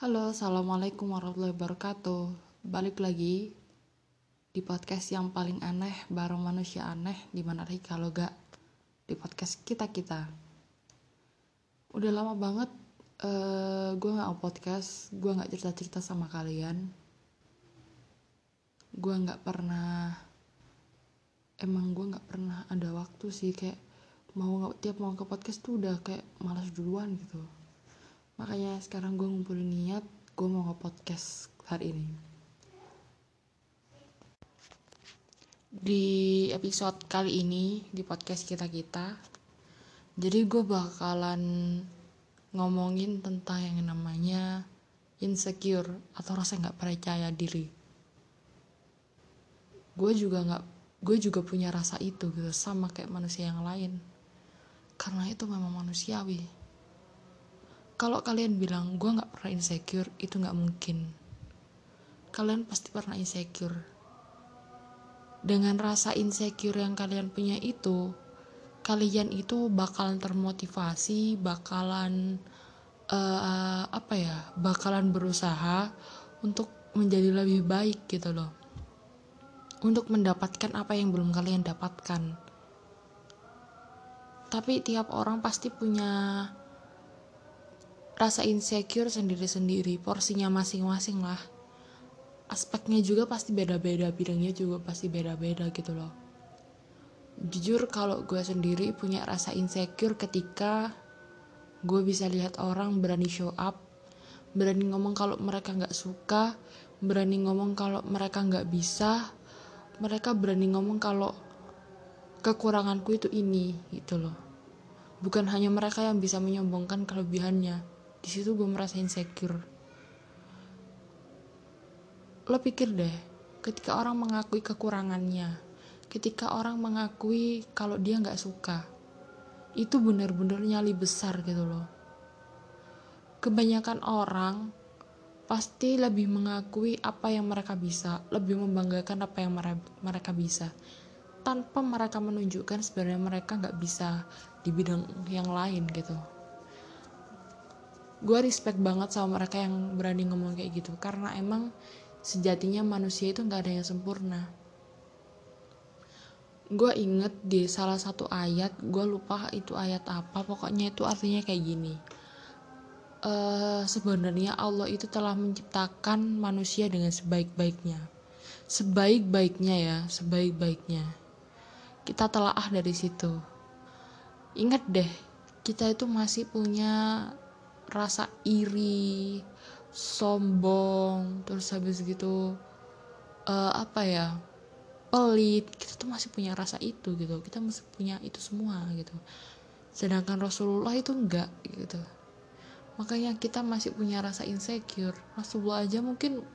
Halo, assalamualaikum warahmatullahi wabarakatuh. Balik lagi di podcast yang paling aneh bareng manusia aneh di mana kalau gak di podcast kita kita. Udah lama banget uh, gue nggak podcast, gue nggak cerita cerita sama kalian. Gue nggak pernah, emang gue nggak pernah ada waktu sih kayak mau tiap mau ke podcast tuh udah kayak malas duluan gitu makanya sekarang gue ngumpulin niat gue mau nge-podcast hari ini. Di episode kali ini di podcast kita kita jadi gue bakalan ngomongin tentang yang namanya insecure atau rasa nggak percaya diri. Gue juga nggak gue juga punya rasa itu gitu sama kayak manusia yang lain. Karena itu memang manusiawi kalau kalian bilang gue nggak pernah insecure itu nggak mungkin. Kalian pasti pernah insecure. Dengan rasa insecure yang kalian punya itu kalian itu bakalan termotivasi bakalan uh, apa ya bakalan berusaha untuk menjadi lebih baik gitu loh. Untuk mendapatkan apa yang belum kalian dapatkan. Tapi tiap orang pasti punya rasa insecure sendiri-sendiri porsinya masing-masing lah. Aspeknya juga pasti beda-beda bidangnya juga pasti beda-beda gitu loh. Jujur kalau gue sendiri punya rasa insecure ketika gue bisa lihat orang berani show up berani ngomong kalau mereka nggak suka berani ngomong kalau mereka nggak bisa mereka berani ngomong kalau kekuranganku itu ini gitu loh. Bukan hanya mereka yang bisa menyombongkan kelebihannya di situ gue merasa insecure. Lo pikir deh ketika orang mengakui kekurangannya ketika orang mengakui kalau dia nggak suka itu benar-benar nyali besar gitu loh. Kebanyakan orang pasti lebih mengakui apa yang mereka bisa lebih membanggakan apa yang mereka bisa. Tanpa mereka menunjukkan sebenarnya mereka nggak bisa di bidang yang lain gitu gue respect banget sama mereka yang berani ngomong kayak gitu. Karena emang sejatinya manusia itu nggak ada yang sempurna. Gue inget di salah satu ayat gue lupa itu ayat apa pokoknya itu artinya kayak gini. Uh, sebenarnya Allah itu telah menciptakan manusia dengan sebaik-baiknya. Sebaik-baiknya ya sebaik-baiknya. Kita telah ah dari situ. Ingat deh kita itu masih punya rasa iri sombong terus habis gitu uh, apa ya pelit kita tuh masih punya rasa itu gitu. Kita masih punya itu semua gitu. Sedangkan Rasulullah itu enggak gitu. Makanya kita masih punya rasa insecure. Rasulullah aja mungkin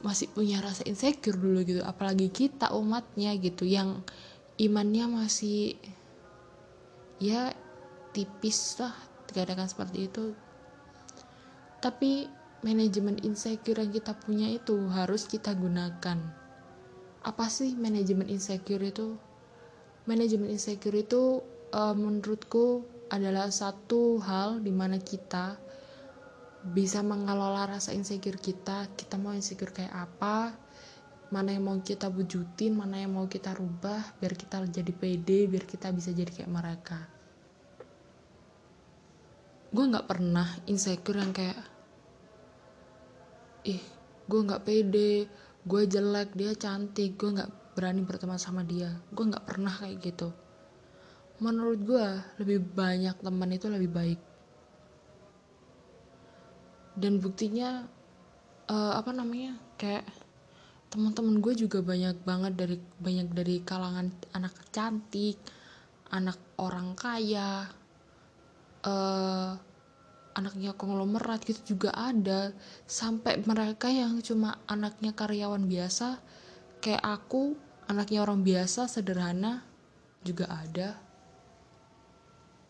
masih punya rasa insecure dulu gitu. Apalagi kita umatnya gitu yang imannya masih ya tipis lah dikatakan seperti itu. Tapi manajemen insecure yang kita punya itu harus kita gunakan. Apa sih manajemen insecure itu? Manajemen insecure itu uh, menurutku adalah satu hal di mana kita bisa mengelola rasa insecure kita. Kita mau insecure kayak apa mana yang mau kita wujudin mana yang mau kita rubah biar kita jadi pede biar kita bisa jadi kayak mereka gue nggak pernah insecure yang kayak ih gue nggak pede gue jelek dia cantik gue nggak berani berteman sama dia. Gue nggak pernah kayak gitu. Menurut gue lebih banyak teman itu lebih baik. Dan buktinya uh, apa namanya kayak teman-teman gue juga banyak banget dari banyak dari kalangan anak cantik anak orang kaya uh, anaknya konglomerat gitu juga ada. Sampai mereka yang cuma anaknya karyawan biasa kayak aku anaknya orang biasa sederhana juga ada.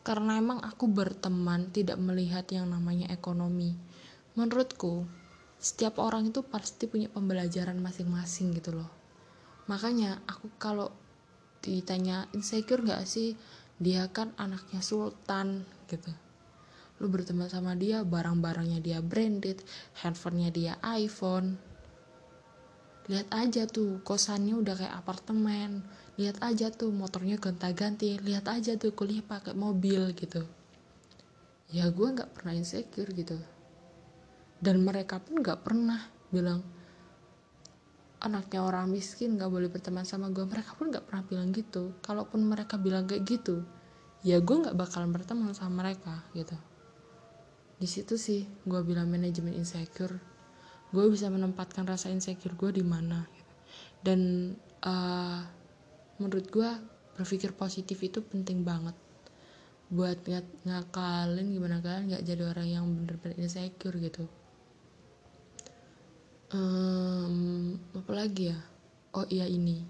Karena emang aku berteman tidak melihat yang namanya ekonomi. Menurutku setiap orang itu pasti punya pembelajaran masing-masing gitu loh. Makanya aku kalau ditanya insecure gak sih? Dia kan anaknya sultan gitu. Lu berteman sama dia barang-barangnya dia branded handphonenya dia iPhone. Lihat aja tuh kosannya udah kayak apartemen. Lihat aja tuh motornya gonta-ganti. Lihat aja tuh kuliah pakai mobil gitu. Ya gue nggak pernah insecure gitu. Dan mereka pun nggak pernah bilang anaknya orang miskin nggak boleh berteman sama gue mereka pun nggak pernah bilang gitu. Kalaupun mereka bilang kayak gitu ya gue nggak bakalan berteman sama mereka gitu. Di situ sih gue bilang manajemen insecure. Gue bisa menempatkan rasa insecure gue di mana gitu. dan uh, menurut gue berpikir positif itu penting banget. Buat ng ngakalin gimana kalian nggak jadi orang yang bener-bener insecure gitu. Um, apa lagi ya? Oh iya ini.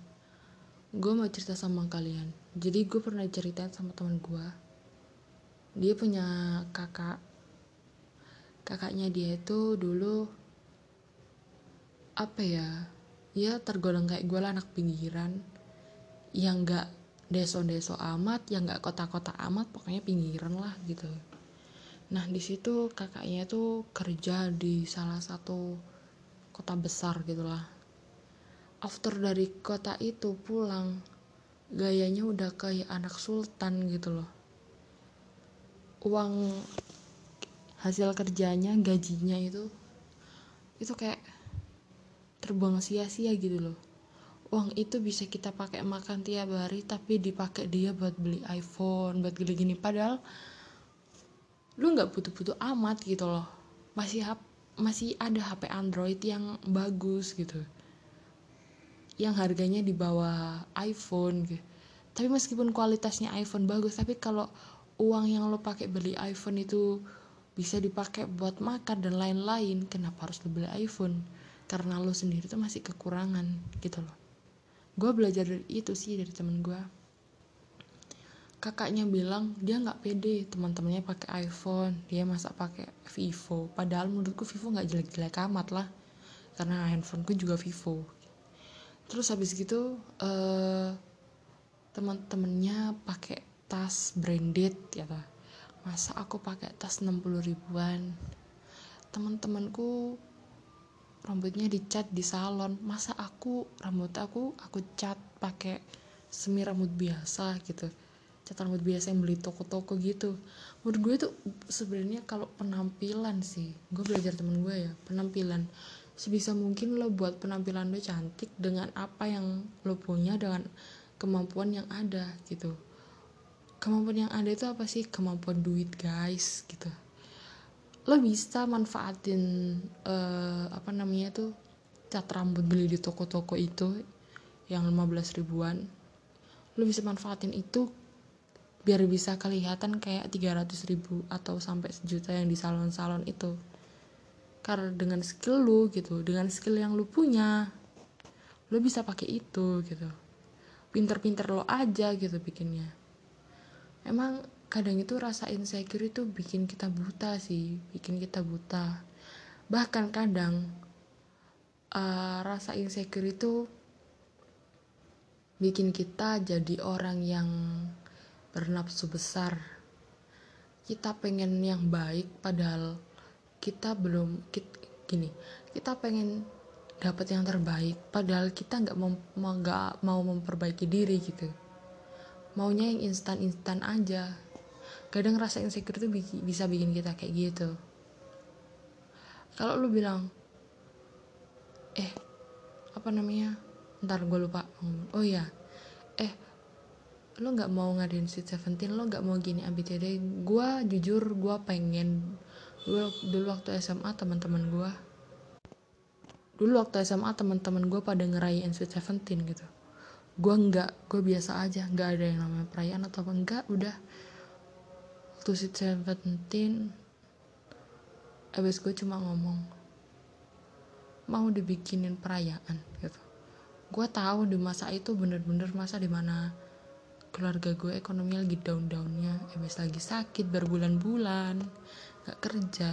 Gue mau cerita sama kalian jadi gue pernah ceritain sama teman gue. Dia punya kakak. Kakaknya dia itu dulu apa ya ya tergolong kayak gue lah anak pinggiran. Yang gak deso-deso amat yang gak kota-kota amat pokoknya pinggiran lah gitu. Nah di situ kakaknya itu kerja di salah satu kota besar gitulah after dari kota itu pulang gayanya udah kayak anak sultan gitu loh. Uang hasil kerjanya gajinya itu itu kayak terbuang sia-sia gitu loh. Uang itu bisa kita pakai makan tiap hari tapi dipakai dia buat beli iPhone buat gini-gini. Padahal lu nggak butuh-butuh amat gitu loh. Masih masih ada HP Android yang bagus gitu yang harganya di bawah iPhone gitu. tapi meskipun kualitasnya iPhone bagus tapi kalau uang yang lo pakai beli iPhone itu bisa dipakai buat makan dan lain-lain kenapa harus lo beli iPhone? Karena lo sendiri tuh masih kekurangan gitu loh. Gue belajar dari itu sih dari temen gue kakaknya bilang dia nggak pede teman-temannya pakai iPhone dia masa pakai Vivo. Padahal menurutku Vivo nggak jelek-jelek amat lah karena handphoneku juga Vivo terus habis gitu uh, teman-temannya pakai tas branded ya ta. masa aku pakai tas 60 ribuan? Teman-temanku rambutnya dicat di salon. Masa aku rambut aku aku cat pakai semi rambut biasa gitu. Cat rambut biasa yang beli toko-toko gitu. Menurut gue tuh sebenarnya kalau penampilan sih gue belajar temen gue ya penampilan sebisa mungkin lo buat penampilan lo cantik dengan apa yang lo punya dengan kemampuan yang ada gitu. Kemampuan yang ada itu apa sih? Kemampuan duit guys gitu. Lo bisa manfaatin uh, apa namanya tuh cat rambut beli di toko-toko itu yang 15 ribuan. Lo bisa manfaatin itu biar bisa kelihatan kayak 300 ribu atau sampai sejuta yang di salon-salon itu karena dengan skill lu gitu dengan skill yang lu punya lu bisa pakai itu gitu. Pinter-pinter lo aja gitu bikinnya. Emang kadang itu rasa insecure itu bikin kita buta sih bikin kita buta. Bahkan kadang uh, rasa insecure itu bikin kita jadi orang yang bernafsu besar. Kita pengen yang baik padahal kita belum kita, gini kita pengen dapat yang terbaik padahal kita nggak mau mau memperbaiki diri gitu. Maunya yang instan instan aja. Kadang rasa insecure itu bisa bikin kita kayak gitu. Kalau lu bilang eh apa namanya? Ntar gue lupa oh ya eh lo nggak mau ngadain Sweet Seventeen lo nggak mau gini ABCD gue jujur gue pengen dulu, waktu SMA teman-teman gue dulu waktu SMA teman-teman gue pada ngerayain Sweet Seventeen gitu. Gue nggak gue biasa aja nggak ada yang namanya perayaan atau apa enggak udah. Waktu Sweet Seventeen abis gue cuma ngomong mau dibikinin perayaan gitu. Gue tahu di masa itu bener-bener masa di mana keluarga gue ekonomi lagi down-downnya Ebes lagi sakit berbulan-bulan gak kerja.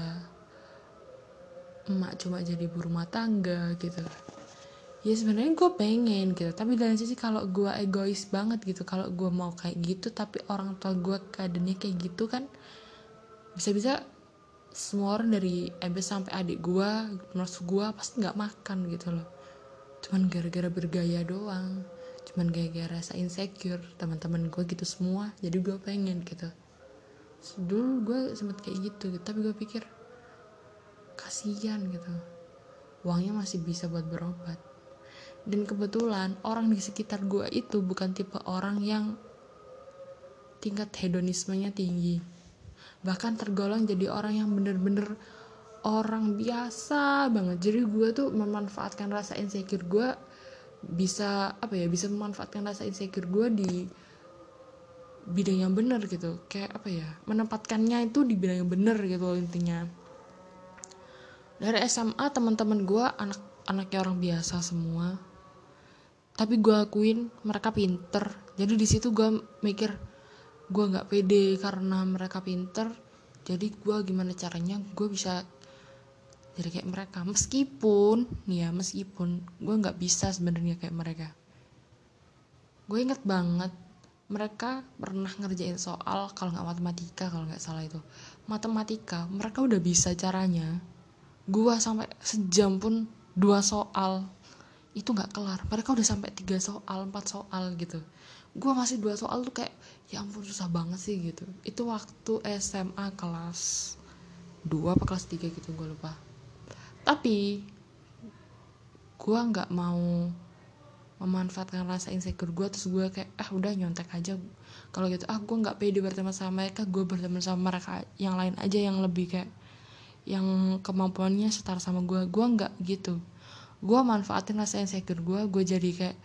Emak cuma jadi ibu rumah tangga gitu. Ya sebenarnya gue pengen gitu tapi dari sisi kalau gue egois banget gitu kalau gue mau kayak gitu tapi orang tua gue keadaannya kayak gitu kan bisa-bisa semua orang dari ebes sampai adik gua termasuk gua pasti nggak makan gitu loh. Cuman gara-gara bergaya doang cuman gara-gara rasa insecure teman-teman gue gitu semua jadi gue pengen gitu dulu gue sempet kayak gitu tapi gue pikir kasihan gitu. Uangnya masih bisa buat berobat. Dan kebetulan orang di sekitar gue itu bukan tipe orang yang tingkat hedonismenya tinggi. Bahkan tergolong jadi orang yang bener-bener orang biasa banget. Jadi gue tuh memanfaatkan rasa insecure gue bisa apa ya bisa memanfaatkan rasa insecure gue di bidang yang bener gitu. Kayak apa ya? Menempatkannya itu di bidang yang bener gitu intinya. Dari SMA teman-teman gue anak anaknya orang biasa semua. Tapi gue akuin mereka pinter. Jadi di situ gue mikir gue nggak pede karena mereka pinter. Jadi gue gimana caranya gue bisa jadi kayak mereka. Meskipun nih ya meskipun gue nggak bisa sebenarnya kayak mereka. Gue inget banget mereka pernah ngerjain soal kalau nggak matematika kalau nggak salah itu. Matematika mereka udah bisa caranya. Gue sampai sejam pun dua soal. Itu nggak kelar. Mereka udah sampai tiga soal empat soal gitu. Gue masih dua soal tuh kayak ya ampun susah banget sih gitu. Itu waktu SMA kelas 2 apa kelas 3 gitu gue lupa. Tapi gue nggak mau memanfaatkan rasa insecure gue terus gue kayak ah udah nyontek aja. Kalau gitu ah gue nggak pede berteman sama mereka gue berteman sama mereka yang lain aja yang lebih kayak yang kemampuannya setara sama gue gue nggak gitu. Gue manfaatin rasa insecure gue gue jadi kayak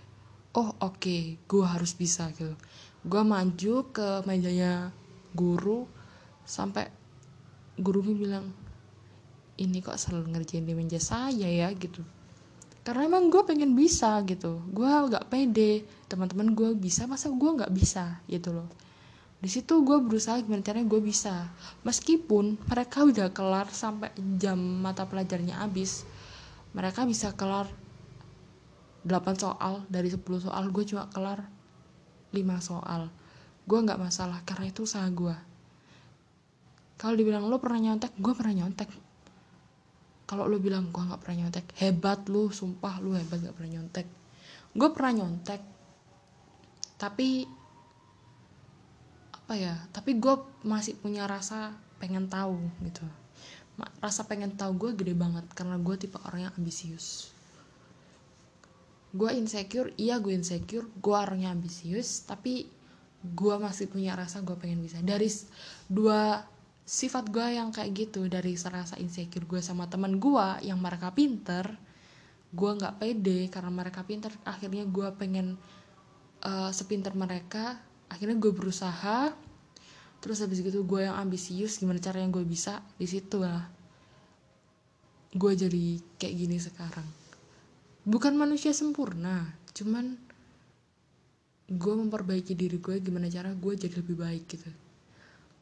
oh oke okay, gue harus bisa gitu. Gue maju ke mejanya guru sampai gurunya bilang ini kok selalu ngerjain di meja saya ya gitu karena emang gue pengen bisa gitu. Gue gak pede. Teman-teman gue bisa masa gue nggak bisa? Gitu loh. Di situ gue berusaha gimana caranya gue bisa. Meskipun mereka udah kelar sampai jam mata pelajarnya habis mereka bisa kelar 8 soal dari 10 soal. Gue cuma kelar 5 soal. Gue nggak masalah karena itu usaha gue kalau dibilang lo pernah nyontek gue pernah nyontek kalau lo bilang gue nggak pernah nyontek hebat lo sumpah lo hebat gak pernah nyontek. Gue pernah nyontek tapi apa ya tapi gue masih punya rasa pengen tahu gitu. Rasa pengen tahu gue gede banget karena gue tipe orang yang ambisius. Gue insecure iya gue insecure gue orangnya ambisius tapi gue masih punya rasa gue pengen bisa. Dari dua sifat gue yang kayak gitu dari rasa insecure gue sama teman gue yang mereka pinter gue nggak pede karena mereka pinter. Akhirnya gue pengen uh, sepinter mereka akhirnya gue berusaha. Terus habis gitu gue yang ambisius gimana cara yang gue bisa di situ lah. Gue jadi kayak gini sekarang. Bukan manusia sempurna cuman gue memperbaiki diri gue gimana cara gue jadi lebih baik gitu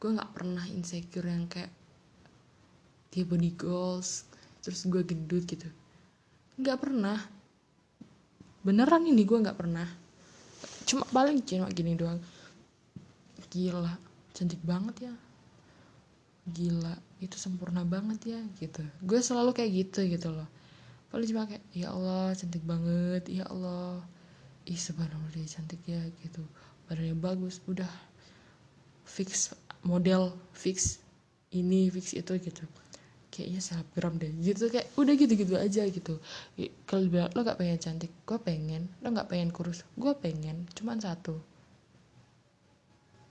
gue nggak pernah insecure yang kayak dia body goals terus gue gendut gitu. Nggak pernah. Beneran ini gue nggak pernah. Cuma paling cuma gini doang. Gila cantik banget ya. Gila itu sempurna banget ya gitu. Gue selalu kayak gitu gitu loh. Paling cuma kayak ya Allah cantik banget ya Allah. Ih subhanallah dia cantik ya gitu. Badannya bagus udah fix model fix ini fix itu gitu. Kayaknya selebgram deh. Gitu kayak udah gitu gitu aja gitu. Kalau bilang lo gak pengen cantik? Gue pengen. Lo gak pengen kurus? Gue pengen. Cuman satu.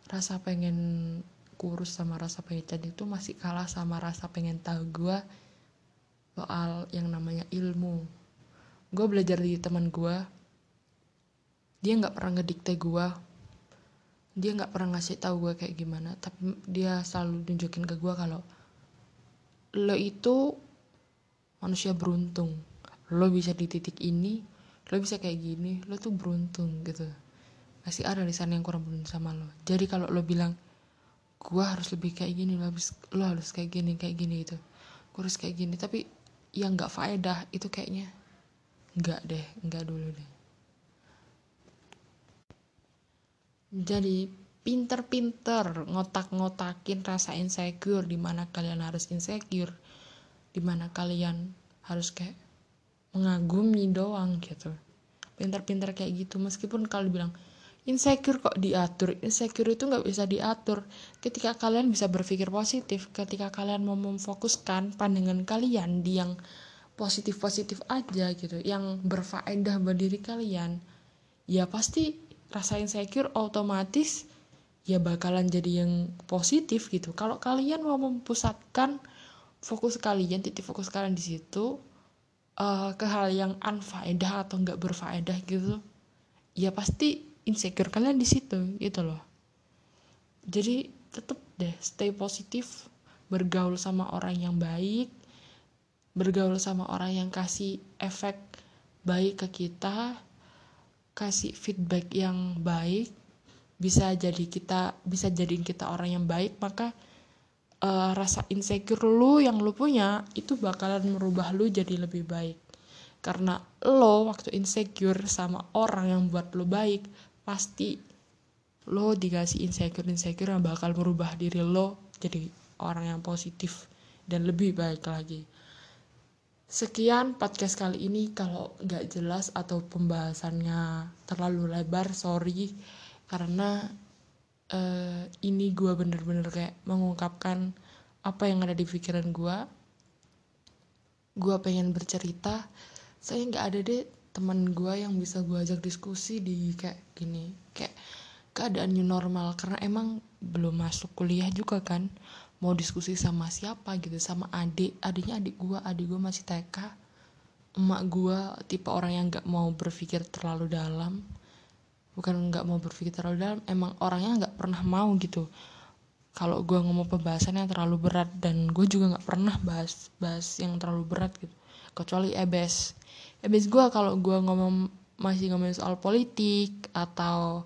Rasa pengen kurus sama rasa pengen cantik tuh masih kalah sama rasa pengen tahu gue soal yang namanya ilmu. Gue belajar dari teman gue dia nggak pernah ngedikte gue dia nggak pernah ngasih tahu gue kayak gimana tapi dia selalu nunjukin ke gue kalau lo itu manusia beruntung. Lo bisa di titik ini lo bisa kayak gini lo tuh beruntung gitu. Masih ada di sana yang kurang beruntung sama lo. Jadi kalau lo bilang gue harus lebih kayak gini lo harus lo harus kayak gini kayak gini gitu. Gue harus kayak gini tapi yang nggak faedah itu kayaknya. Nggak deh nggak dulu deh jadi pinter-pinter ngotak-ngotakin rasa insecure di mana kalian harus insecure di mana kalian harus kayak mengagumi doang gitu. Pinter-pinter kayak gitu meskipun kalau bilang insecure kok diatur insecure itu nggak bisa diatur. Ketika kalian bisa berpikir positif ketika kalian mau memfokuskan pandangan kalian di yang positif-positif aja gitu yang berfaedah buat diri kalian ya pasti rasa insecure otomatis ya bakalan jadi yang positif gitu. Kalau kalian mau mempusatkan fokus kalian titik fokus kalian di situ uh, ke hal yang unfaedah atau nggak berfaedah gitu ya pasti insecure kalian di situ gitu loh. Jadi tetap deh stay positif bergaul sama orang yang baik bergaul sama orang yang kasih efek baik ke kita kasih feedback yang baik bisa jadi kita bisa jadiin kita orang yang baik maka uh, rasa insecure lu yang lu punya itu bakalan merubah lu jadi lebih baik. Karena lo waktu insecure sama orang yang buat lo baik pasti lo dikasih insecure insecure yang bakal merubah diri lo jadi orang yang positif dan lebih baik lagi Sekian podcast kali ini. Kalau nggak jelas atau pembahasannya terlalu lebar, sorry. Karena uh, ini gue bener-bener kayak mengungkapkan apa yang ada di pikiran gue gue pengen bercerita. Saya nggak ada deh teman gue yang bisa gue ajak diskusi di kayak gini. Kayak keadaan new normal. Karena emang belum masuk kuliah juga kan mau diskusi sama siapa gitu sama adik adiknya adik gue adik gue masih TK emak gue tipe orang yang nggak mau berpikir terlalu dalam bukan nggak mau berpikir terlalu dalam emang orangnya nggak pernah mau gitu. Kalau gue ngomong pembahasan yang terlalu berat dan gue juga nggak pernah bahas bahas yang terlalu berat gitu kecuali ebes. Ebes gue kalau gue ngomong masih ngomong soal politik atau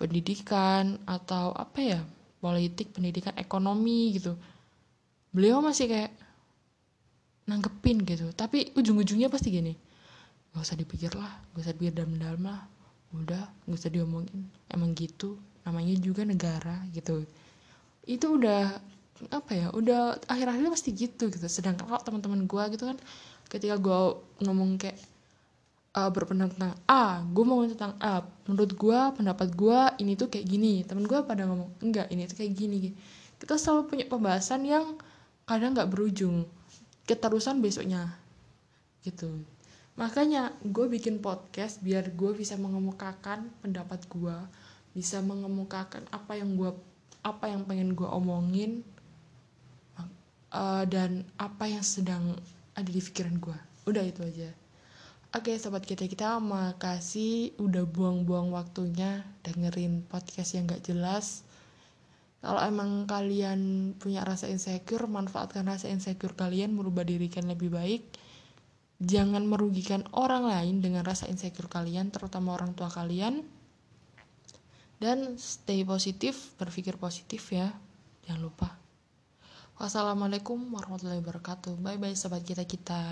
pendidikan atau apa ya politik pendidikan ekonomi gitu. Beliau masih kayak nanggepin gitu. Tapi ujung-ujungnya pasti gini gak usah dipikir lah gak usah dipikir dalam-dalam lah udah nggak usah diomongin. Emang gitu namanya juga negara gitu. Itu udah apa ya udah akhir-akhirnya pasti gitu gitu. Sedangkan kalau teman-teman gue gitu kan ketika gue ngomong kayak uh, berpendapat tentang A gue mau tentang A. Menurut gue pendapat gue ini tuh kayak gini. Temen gue pada ngomong enggak ini tuh kayak gini kita selalu punya pembahasan yang kadang nggak berujung. Keterusan besoknya. Gitu. Makanya gue bikin podcast biar gue bisa mengemukakan pendapat gue bisa mengemukakan apa yang gue apa yang pengen gue omongin uh, dan apa yang sedang ada di pikiran gue udah itu aja oke sobat kita kita makasih udah buang-buang waktunya dengerin podcast yang gak jelas kalau emang kalian punya rasa insecure manfaatkan rasa insecure kalian merubah diri kalian lebih baik Jangan merugikan orang lain dengan rasa insecure kalian, terutama orang tua kalian. Dan stay positif, berpikir positif ya. Jangan lupa. Wassalamualaikum warahmatullahi wabarakatuh. Bye bye sobat kita kita.